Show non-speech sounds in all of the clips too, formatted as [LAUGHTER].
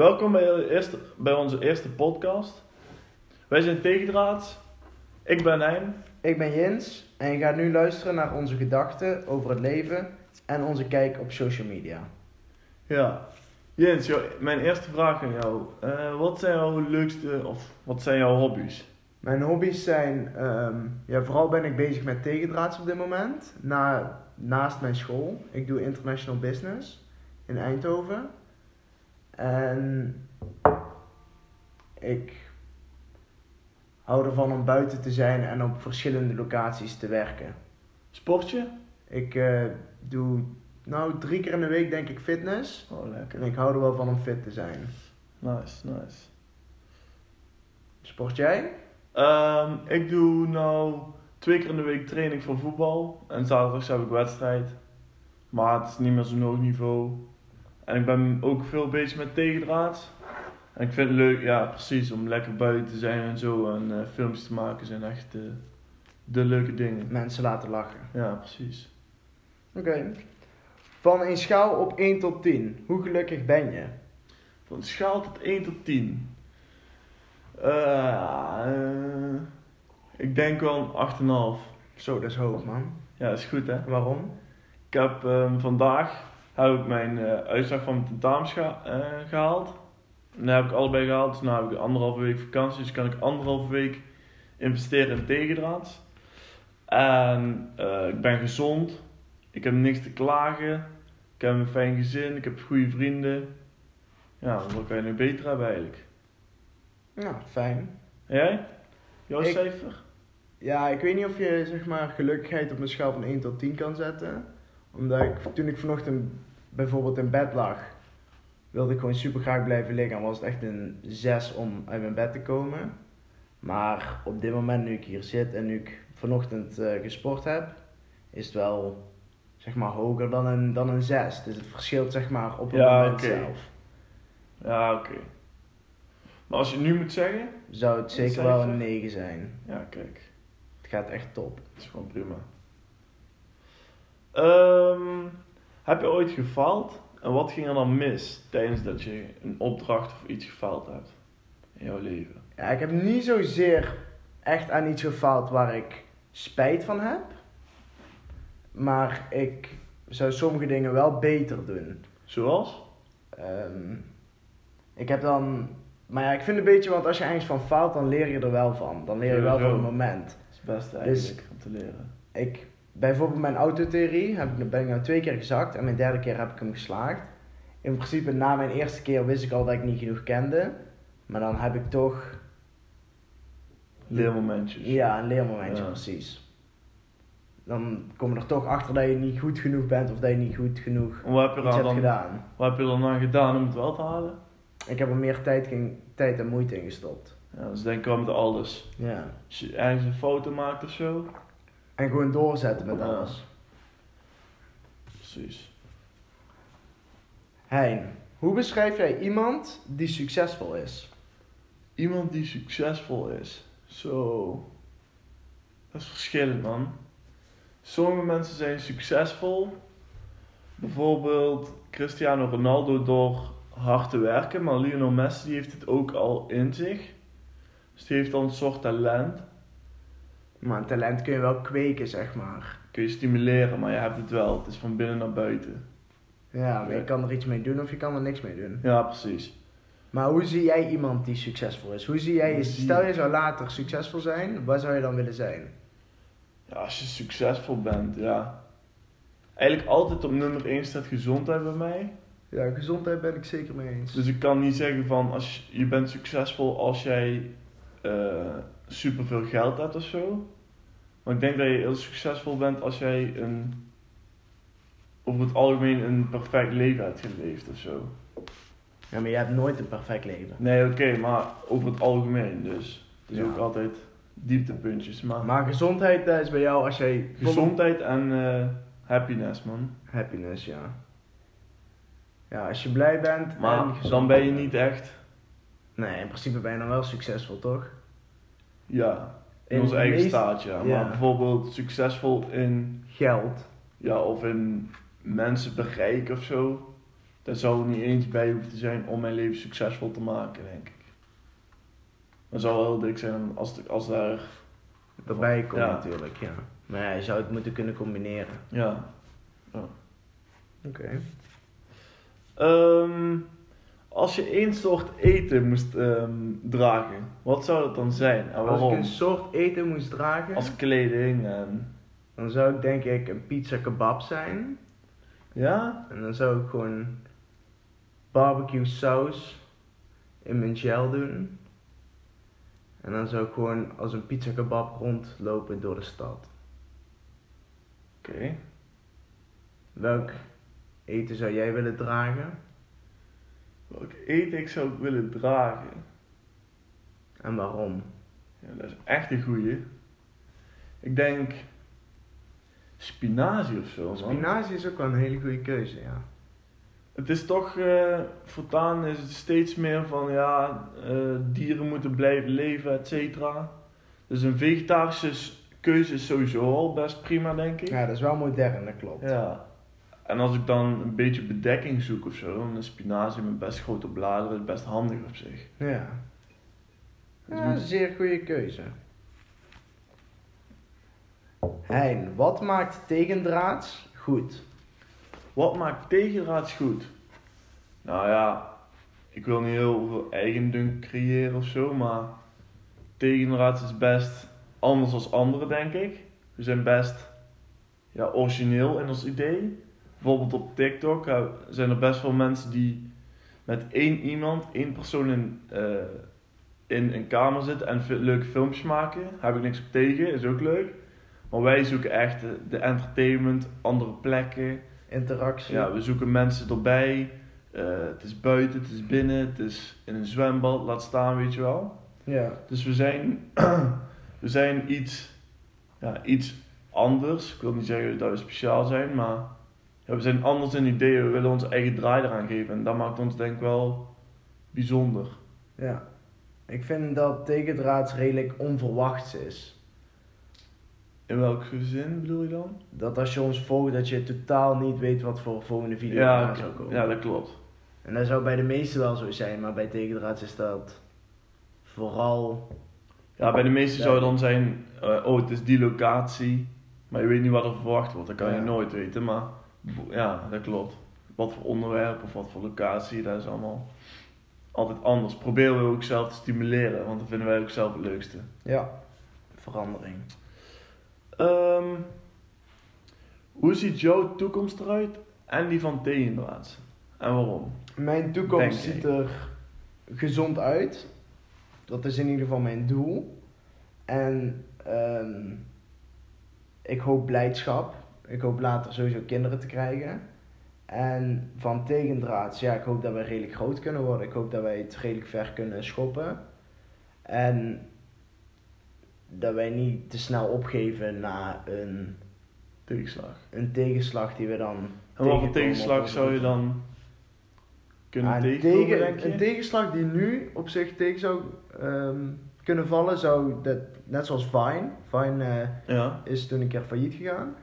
Welkom bij, de eerste, bij onze eerste podcast. Wij zijn Tegendraads. Ik ben Hein. Ik ben Jens en je gaat nu luisteren naar onze gedachten over het leven en onze kijk op social media. Ja. Jens, joh, mijn eerste vraag aan jou. Eh, wat zijn jouw leukste of wat zijn jouw hobby's? Mijn hobby's zijn, ehm, ja, vooral ben ik bezig met tegendraads op dit moment, na, naast mijn school. Ik doe international business in Eindhoven. En ik hou ervan om buiten te zijn en op verschillende locaties te werken. Sportje? Ik eh, doe nou drie keer in de week denk ik fitness. Oh, En lekker. ik hou er wel van om fit te zijn. Nice, nice. Sport jij? Ehm, ik doe nou twee keer in de week training voor voetbal. En zaterdags heb ik wedstrijd. Maar het is niet meer zo'n hoog niveau. En ik ben ook veel bezig met tegendraad. En ik vind het leuk, ja precies, om lekker buiten te zijn en zo. En eh, filmpjes te maken zijn echt eh, de leuke dingen. Mensen laten lachen. Ja, precies. Oké. Van een schaal op 1 tot 10, hoe gelukkig ben je? Van schaal tot 1 tot 10. Eh, ik denk wel een 8,5. Zo, dat is hoog man. Ja, dat is goed hè. Waarom? Ik heb ehm, vandaag heb ik mijn eh, uitslag van mijn tentamens geha- eh, gehaald. En dat heb ik allebei gehaald. Dus nu heb ik anderhalve week vakantie. Dus kan ik anderhalve week investeren in tegendraads. En eh, ik ben gezond. Ik heb niks te klagen. Ik heb een fijn gezin. Ik heb goede vrienden. Ja, wat kan je nu beter hebben eigenlijk? Ja, fijn. En jij? Jouw Ik- cijfer? Ja, ik weet niet of je zeg maar gelukkigheid op een schaal van 1 tot 10 kan zetten. Omdat ik, toen ik vanochtend bijvoorbeeld in bed lag, wilde ik gewoon super graag blijven liggen. En was het echt een 6 om uit mijn bed te komen. Maar op dit moment, nu ik hier zit en nu ik vanochtend eh, gesport heb, is het wel zeg maar hoger dan een, dan een 6. Dus het verschilt zeg maar op het Ja, moment zelf. Ja, oké. Maar als je het nu moet zeggen? Zou het zeker wel een 9 zijn. Ja, kijk. Het gaat echt top. Dat is gewoon prima. Ehm, heb je ooit gefaald? En wat ging er dan mis tijdens dat je een opdracht of iets gefaald hebt in jouw leven? Ja, ik heb niet zozeer echt aan iets gefaald waar ik spijt van heb. Maar ik zou sommige dingen wel beter doen. Zoals? Ehm, ik heb dan. Maar ja, ik vind het een beetje, want als je ergens van faalt, dan leer je er wel van. Dan leer je wel van het moment. Dat is het beste Dus- eigenlijk om te leren. Ik, bijvoorbeeld mijn autotheorie heb ik, ben ik nou twee keer gezakt en mijn derde keer heb ik hem geslaagd. In principe, na mijn eerste keer wist ik al dat ik niet genoeg kende. Maar dan heb ik toch Leermomentjes. Ja, een leermomentje, Ja. precies. Dan kom je er toch achter dat je niet goed genoeg bent of dat je niet goed genoeg En wat heb je iets hebt dan, gedaan. wat heb je dan gedaan om het wel te halen? Ik heb er meer tijd, in- tijd en moeite in gestopt. Ja, dus denk ik wel met alles. Ja. Als je ergens een foto maakt of zo. En gewoon doorzetten met alles. Precies. Hein, hoe beschrijf jij iemand die succesvol is? Iemand die succesvol is. Zo. Dat is verschillend, man. Sommige mensen zijn succesvol. Bijvoorbeeld Cristiano Ronaldo door hard te werken. Maar Lionel Messi die heeft het ook al in zich. Dus die heeft dan een soort talent. Maar een talent kun je wel kweken, zeg maar. Kun je stimuleren, maar je hebt het wel. Het is van binnen naar buiten. Ja, maar je kan er iets mee doen of je kan er niks mee doen. Ja, precies. Maar hoe zie jij iemand die succesvol is? Hoe zie jij, Hoe zie- stel je zou later succesvol zijn, waar zou je dan willen zijn? Ja, als je succesvol bent, ja. Eigenlijk altijd op nummer 1 staat gezondheid bij mij. Ja, gezondheid ben ik zeker mee eens. Dus ik kan niet zeggen van als je, je bent succesvol als jij super superveel geld hebt of zo. Maar ik denk dat je heel succesvol bent als jij een over het algemeen een perfect leven hebt geleefd of zo. Ja, maar je hebt nooit een perfect leven. Nee, oké, maar over het algemeen dus. Het is Ja. ook altijd dieptepuntjes. Maar, Maar gezondheid dat is bij jou als jij... gezondheid en eh, happiness, man. Happiness, ja. Ja, als je blij bent en Maar gezond dan ben je niet echt, Nee, in principe ben je dan wel succesvol, toch? Ja, in, In ons eigen meest- staat, ja. ja. Maar bijvoorbeeld succesvol in Geld. Ja, of in mensen bereiken of zo. daar zou er niet eens bij hoeven te zijn om mijn leven succesvol te maken, denk ik. Dat zou wel heel dik zijn als, als daar, Waarbij komt Ja. natuurlijk, ja. Maar ja, je zou het moeten kunnen combineren. ja. Oké. Ehm, als je één soort eten moest ehm, dragen, wat zou dat dan zijn en Als ik waarom? een soort eten moest dragen, Als kleding en... dan zou ik denk ik een pizza kebab zijn. Ja? En dan zou ik gewoon barbecue saus in mijn gel doen. En dan zou ik gewoon als een pizza kebab rondlopen door de stad. Oké. Welk eten zou jij willen dragen? Welk eten ik zou willen dragen? En waarom? Ja, dat is echt een goeie. Ik denk spinazie of zo, man. Spinazie is ook wel een hele goede keuze, ja. Het is toch, eh voortaan is het steeds meer van, ja, eh, dieren moeten blijven leven, et cetera. Dus een vegetarische keuze is sowieso al best prima, denk ik. Ja, dat is wel modern, dat klopt. Ja. En als ik dan een beetje bedekking zoek of zo, dan is spinazie met best grote bladeren best handig op zich. Ja. Dus Ja, moet- zeer goede keuze. Hein, wat maakt tegendraads goed? Wat maakt tegenraads goed? Nou ja, ik wil niet heel veel eigendunk creëren of zo, maar tegenraads is best anders als anderen, denk ik. We zijn best ja, origineel in ons idee. Bijvoorbeeld op TikTok ja, zijn er best veel mensen die met één iemand, één persoon in, eh, in een kamer zitten en leuke filmpjes maken. Daar heb ik niks op tegen, is ook leuk. Maar wij zoeken echt de, de entertainment, andere plekken. Interactie. Ja, we zoeken mensen erbij. Eh, het is buiten, het is binnen, het is in een zwembad, laat staan, weet je wel. ja. Dus we zijn, [CLEARS THROAT] we zijn iets, ja, iets anders. Ik wil niet zeggen dat we speciaal zijn, maar ja, we zijn anders in ideeën. We willen onze eigen draai eraan geven. En dat maakt ons denk ik wel bijzonder. Ja. Ik vind dat tegendraads redelijk onverwachts is. In welke zin bedoel je dan? Dat als je ons volgt, dat je totaal niet weet wat voor volgende video Ja, oké. zou komen. ja, dat klopt. En dat zou bij de meesten wel zo zijn, maar bij tegendraads is dat vooral... Ja, bij de meesten zou het dan zijn, eh, oh het is die locatie, maar je weet niet wat er verwacht wordt. Dat kan je nooit weten, maar ja, dat klopt. Wat voor onderwerp of wat voor locatie, dat is allemaal altijd anders. Proberen we ook zelf te stimuleren, want dat vinden wij ook zelf het leukste. Ja, verandering. Ehm, hoe ziet jouw toekomst eruit en die van Tegendraads? En waarom? Mijn toekomst Denk ziet ik. er gezond uit. Dat is in ieder geval mijn doel. En ehm, ik hoop blijdschap. Ik hoop later sowieso kinderen te krijgen. En van tegendraads, ja, ik hoop dat wij redelijk groot kunnen worden. Ik hoop dat wij het redelijk ver kunnen schoppen. En dat wij niet te snel opgeven na een, Tegenslag. een tegenslag die we dan. En wat voor tegenkomen tegenslag zou je dan kunnen Ah, een, tegen- tegenslag die nu op zich tegen zou ehm, kunnen vallen, zou dat, net zoals Vine, Vine eh, ja. is toen een keer failliet gegaan,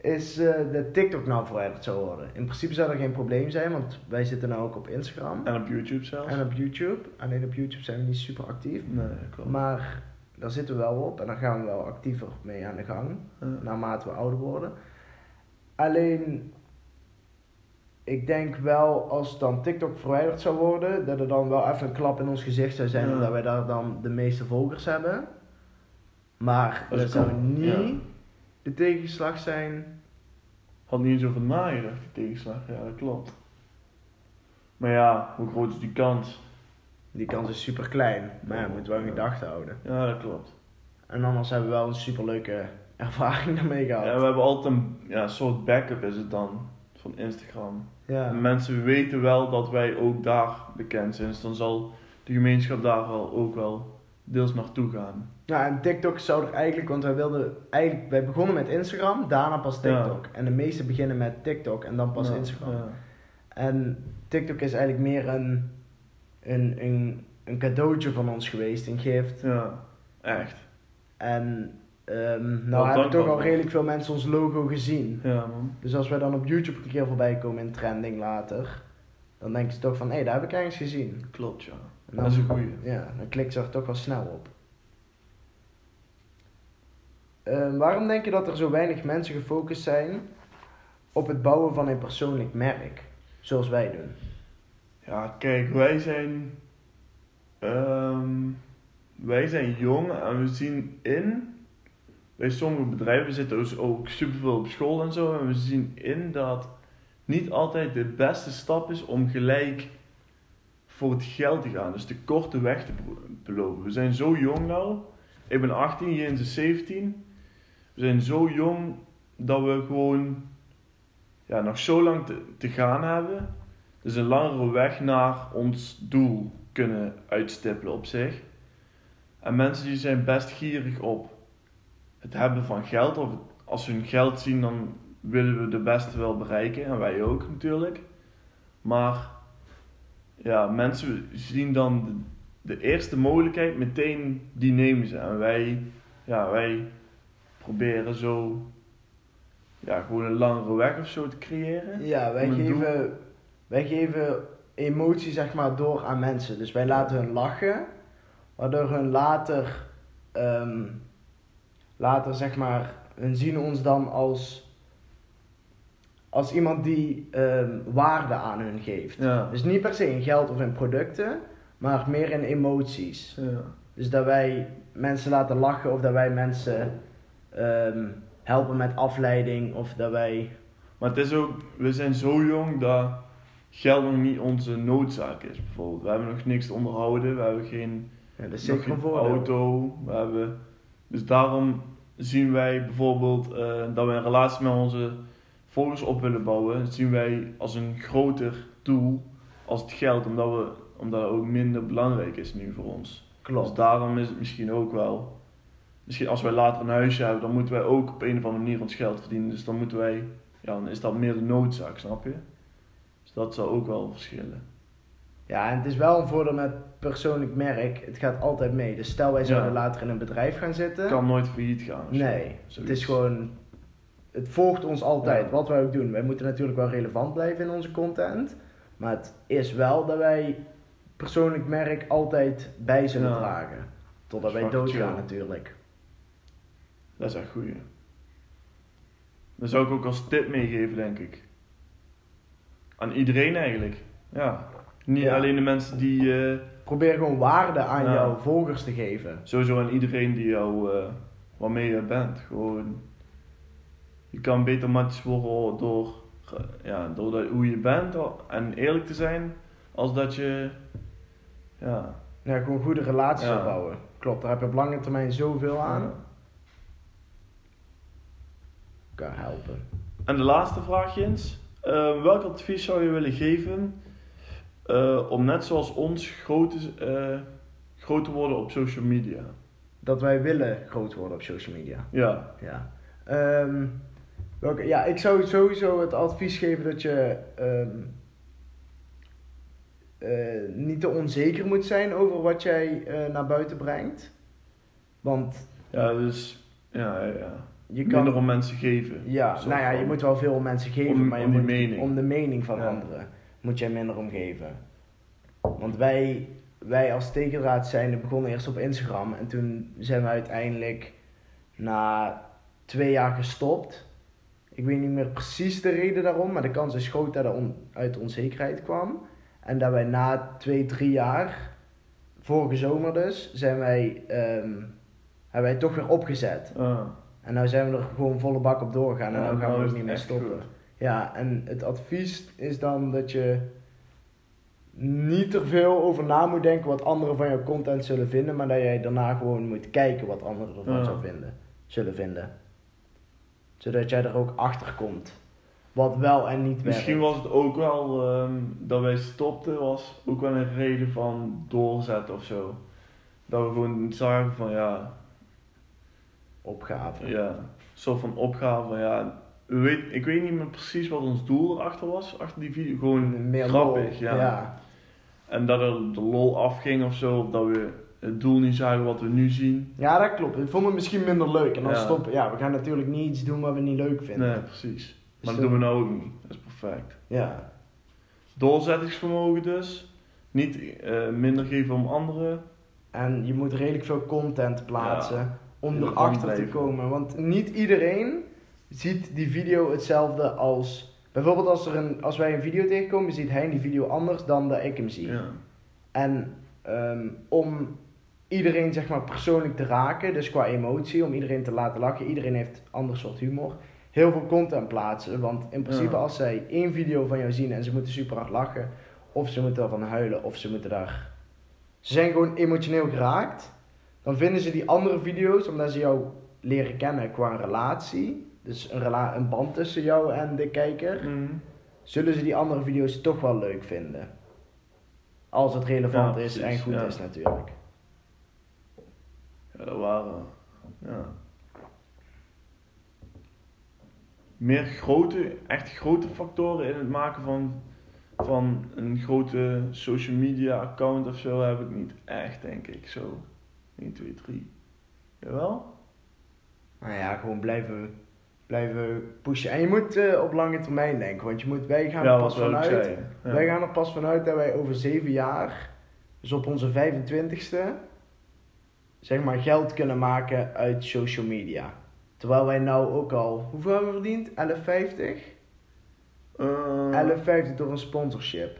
is eh, dat TikTok nou verwijderd zou worden. In principe zou er geen probleem zijn, want wij zitten nou ook op Instagram En op YouTube zelfs? en op YouTube. Alleen op YouTube zijn we niet super actief, Nee, klopt. maar daar zitten we wel op en daar gaan we wel actiever mee aan de gang Ja. naarmate we ouder worden. Alleen, ik denk wel als dan TikTok verwijderd zou worden, dat er dan wel even een klap in ons gezicht zou zijn, Ja. omdat wij daar dan de meeste volgers hebben. Maar Dat dat, zou niet ja. De tegenslag zijn. Had niet eens over nagedacht, die tegenslag. Ja, dat klopt. Maar ja, hoe groot is die kans? Die kans is super klein, maar ja, moeten we wel in gedachten houden. Ja, dat klopt. En anders hebben we wel een super leuke ervaring daarmee gehad. Ja, we hebben altijd een ja, soort backup is het dan, van Instagram. Ja. Mensen weten wel dat wij ook daar bekend zijn, dus dan zal de gemeenschap daar wel ook wel deels naartoe gaan. Ja, en TikTok zou er eigenlijk, want wij wilden eigenlijk, wij begonnen met Instagram, daarna pas Ja. TikTok. En de meeste beginnen met TikTok en dan pas Ja, Instagram. ja. En TikTok is eigenlijk meer een, een, een, een cadeautje van ons geweest, een gift. Ja, echt. En ehm, nou hebben toch al redelijk veel mensen ons logo gezien. Ja, man. Dus als wij dan op YouTube een keer voorbij komen in trending later, dan denken ze toch van, hé, hey, daar heb ik ergens gezien. Klopt, ja. En Dat is een goeie. Ja, dan klikt ze er toch wel snel op. Ehm, waarom denk je dat er zo weinig mensen gefocust zijn op het bouwen van een persoonlijk merk, zoals wij doen? Ja, kijk, wij zijn. ehm, wij zijn jong en we zien in. Bij sommige bedrijven zitten dus ook superveel op school en zo. En we zien in dat niet altijd de beste stap is om gelijk voor het geld te gaan. Dus de korte weg te belopen. We zijn zo jong nou. Ik ben 18, Jens is 17. We zijn zo jong dat we gewoon ja, nog zo lang te, te gaan hebben. Dus een langere weg naar ons doel kunnen uitstippelen op zich. En mensen die zijn best gierig op het hebben van geld. Of als ze hun geld zien, dan willen we de beste wel bereiken. En wij ook natuurlijk. Maar ja, mensen zien dan de, de eerste mogelijkheid meteen, die nemen ze. En wij, ja, wij proberen zo ja, gewoon een langere weg of zo te creëren. Ja, wij doel- geven, wij geven emotie zeg maar door aan mensen. Dus wij laten hun lachen, waardoor hun later, ehm, later zeg maar, hun zien ons dan als, als iemand die ehm, waarde aan hun geeft. Ja. Dus niet per se in geld of in producten, maar meer in emoties. ja. Dus dat wij mensen laten lachen of dat wij mensen ehm, helpen met afleiding of dat wij... Maar het is ook, we zijn zo jong dat geld nog niet onze noodzaak is. Bijvoorbeeld, we hebben nog niks te onderhouden, we hebben geen, Ja, dat is nog geen auto. We hebben, dus daarom zien wij bijvoorbeeld eh, dat we een relatie met onze volgers op willen bouwen. Zien wij als een groter doel als het geld, omdat, we, omdat het ook minder belangrijk is nu voor ons. Dus Klopt. daarom is het misschien ook wel. Misschien als wij later een huisje hebben, dan moeten wij ook op een of andere manier ons geld verdienen. Dus dan moeten wij. Ja, dan is dat meer de noodzaak, snap je? Dus dat zou ook wel verschillen. Ja, en het is wel een voordeel met persoonlijk merk. Het gaat altijd mee. Dus stel wij zouden Ja. later in een bedrijf gaan zitten. Het kan nooit failliet gaan. nee, het is gewoon... Het volgt ons altijd, Ja. wat wij ook doen. Wij moeten natuurlijk wel relevant blijven in onze content. Maar het is wel dat wij persoonlijk merk altijd bij zullen Ja. dragen. Totdat Dat wij doodgaan natuurlijk. Dat is echt goed. Dat zou ik ook als tip meegeven, denk ik. Aan iedereen eigenlijk. Ja. Niet Ja. alleen de mensen die. eh, Probeer gewoon waarde aan jouw volgers te geven. sowieso aan iedereen die jou. eh, waarmee je bent. Gewoon. Je kan beter matjes worden door. Ja, door dat- hoe je bent en eerlijk te zijn. Als dat je. Ja. Ja, gewoon goede relaties Ja. opbouwen. Klopt, daar heb je op lange termijn zoveel aan. Ja. Kan helpen. En de laatste vraag, Jens. Eh, welk advies zou je willen geven eh, om net zoals ons groot te, eh, groot te worden op social media? Dat wij willen groot worden op social media. Ja, Ja. Ehm, welke, ja, ik zou sowieso het advies geven dat je ehm, eh, niet te onzeker moet zijn over wat jij eh, naar buiten brengt. Want ja dus ja, ja, ja. je minder kan. om mensen geven. Ja, nou ja, je moet wel veel mensen geven, Om- maar je om moet mening. om de mening van Ja. anderen moet jij minder om geven. Want wij, wij als tekendraad zijn begonnen eerst op Instagram en toen zijn we uiteindelijk na twee jaar gestopt. Ik weet niet meer precies de reden daarom, maar de kans is groot dat het on- uit onzekerheid kwam. En dat wij na twee, drie jaar, vorige zomer dus, zijn wij, ehm, hebben wij toch weer opgezet. Ah, En nou zijn we er gewoon volle bak op doorgaan en Ja, nou gaan nou we is ook niet meer stoppen. goed. Ja, en het advies is dan dat je niet er veel over na moet denken wat anderen van jouw content zullen vinden, maar dat jij daarna gewoon moet kijken wat anderen ervan Ja. zou vinden, zullen vinden. Zodat jij er ook achter komt. Wat wel en niet misschien werkt. was het ook wel ehm, dat wij stopten, was ook wel een reden van doorzetten of zo. Dat we gewoon zagen van ja, opgave. ja, een soort van opgave van ja. We weet, ik weet niet meer precies wat ons doel erachter was, achter die video. Gewoon Meer grappig, lol, ja. ja. En dat er de lol afging of zo, of dat we het doel niet zagen wat we nu zien. Ja, dat klopt. Ik vond het misschien minder leuk. En dan Ja. stoppen. Ja, we gaan natuurlijk niet iets doen wat we niet leuk vinden. Nee, precies. Maar Dus dat doen we nou ook niet. Dat is perfect. Ja. doorzettingsvermogen dus. Niet eh, minder geven om anderen. En je moet redelijk veel content plaatsen om erachter te komen. Want niet iedereen ziet die video hetzelfde als... Bijvoorbeeld als, er een, als wij een video tegenkomen, ziet hij die video anders dan dat ik hem zie. Ja. En ehm, om iedereen zeg maar persoonlijk te raken, dus qua emotie, om iedereen te laten lachen, iedereen heeft een ander soort humor, heel veel content plaatsen. Want in principe Ja. als zij één video van jou zien en ze moeten super hard lachen, of ze moeten ervan huilen, of ze moeten daar... Ze zijn gewoon emotioneel geraakt, dan vinden ze die andere video's, omdat ze jou leren kennen qua relatie, dus een, rela een band tussen jou en de kijker, Mhm. zullen ze die andere video's toch wel leuk vinden. Als het relevant Ja, is en goed ja. is natuurlijk. Ja, dat waren. Ja. Meer grote, echt grote factoren in het maken van, van een grote social media account of zo heb ik niet echt, denk ik. Zo. 1, 2, 3. Jawel? Nou ja, gewoon blijven, blijven pushen. En je moet eh, op lange termijn denken, want je moet, wij gaan ja, er pas vanuit. Ja. Wij gaan er pas vanuit dat wij over zeven jaar, dus op onze 25ste, zeg maar geld kunnen maken uit social media. Terwijl wij nou ook al, hoeveel hebben we verdiend? 11,50? Eh, 11,50 door een sponsorship.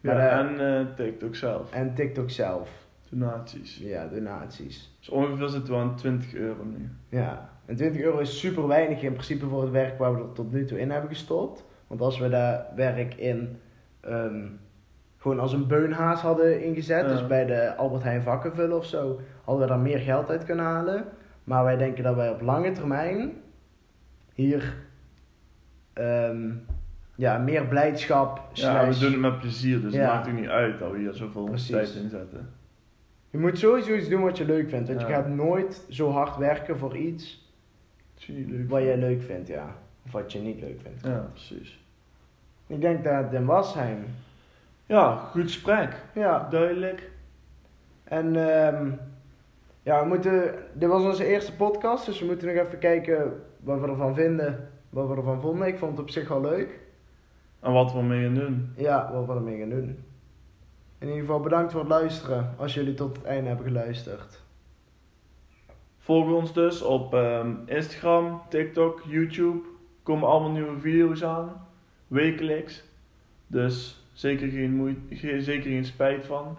ja, Maar, en eh TikTok zelf. En TikTok zelf. Donaties. Ja, donaties. Dus ongeveer zitten we aan 20 euro nu. Ja, en 20 euro is super weinig in principe voor het werk waar we er tot nu toe in hebben gestopt. Want als we dat werk in ehm, gewoon als een beunhaas hadden ingezet, Ja. dus bij de Albert Heijn vakken vullen of zo, hadden we daar meer geld uit kunnen halen. Maar wij denken dat wij op lange termijn hier ehm, ja, meer blijdschap Ja, we slash- doen het met plezier, dus Ja. het maakt ook niet uit dat we hier zoveel Precies. tijd in zetten. Je moet sowieso iets doen wat je leuk vindt. Want je gaat nooit zo hard werken voor iets wat jij leuk vindt, ja. Of wat je niet leuk vindt. Ja, precies. Ik denk dat het was zijn. Ja, goed gesprek. Ja, Duidelijk. en ehm, ja, we moeten, dit was onze eerste podcast, dus we moeten nog even kijken wat we ervan vinden, wat we ervan vonden. Ik vond het op zich wel leuk. En wat we ermee gaan doen. Ja, wat we ermee gaan doen. In ieder geval bedankt voor het luisteren, als jullie tot het einde hebben geluisterd. Volg ons dus op ehm, Instagram, TikTok, YouTube. Er komen allemaal nieuwe video's aan. Wekelijks. Dus zeker geen, moeite, zeker geen spijt van.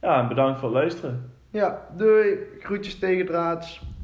Ja, en bedankt voor het luisteren. Ja, doei, groetjes tegendraads.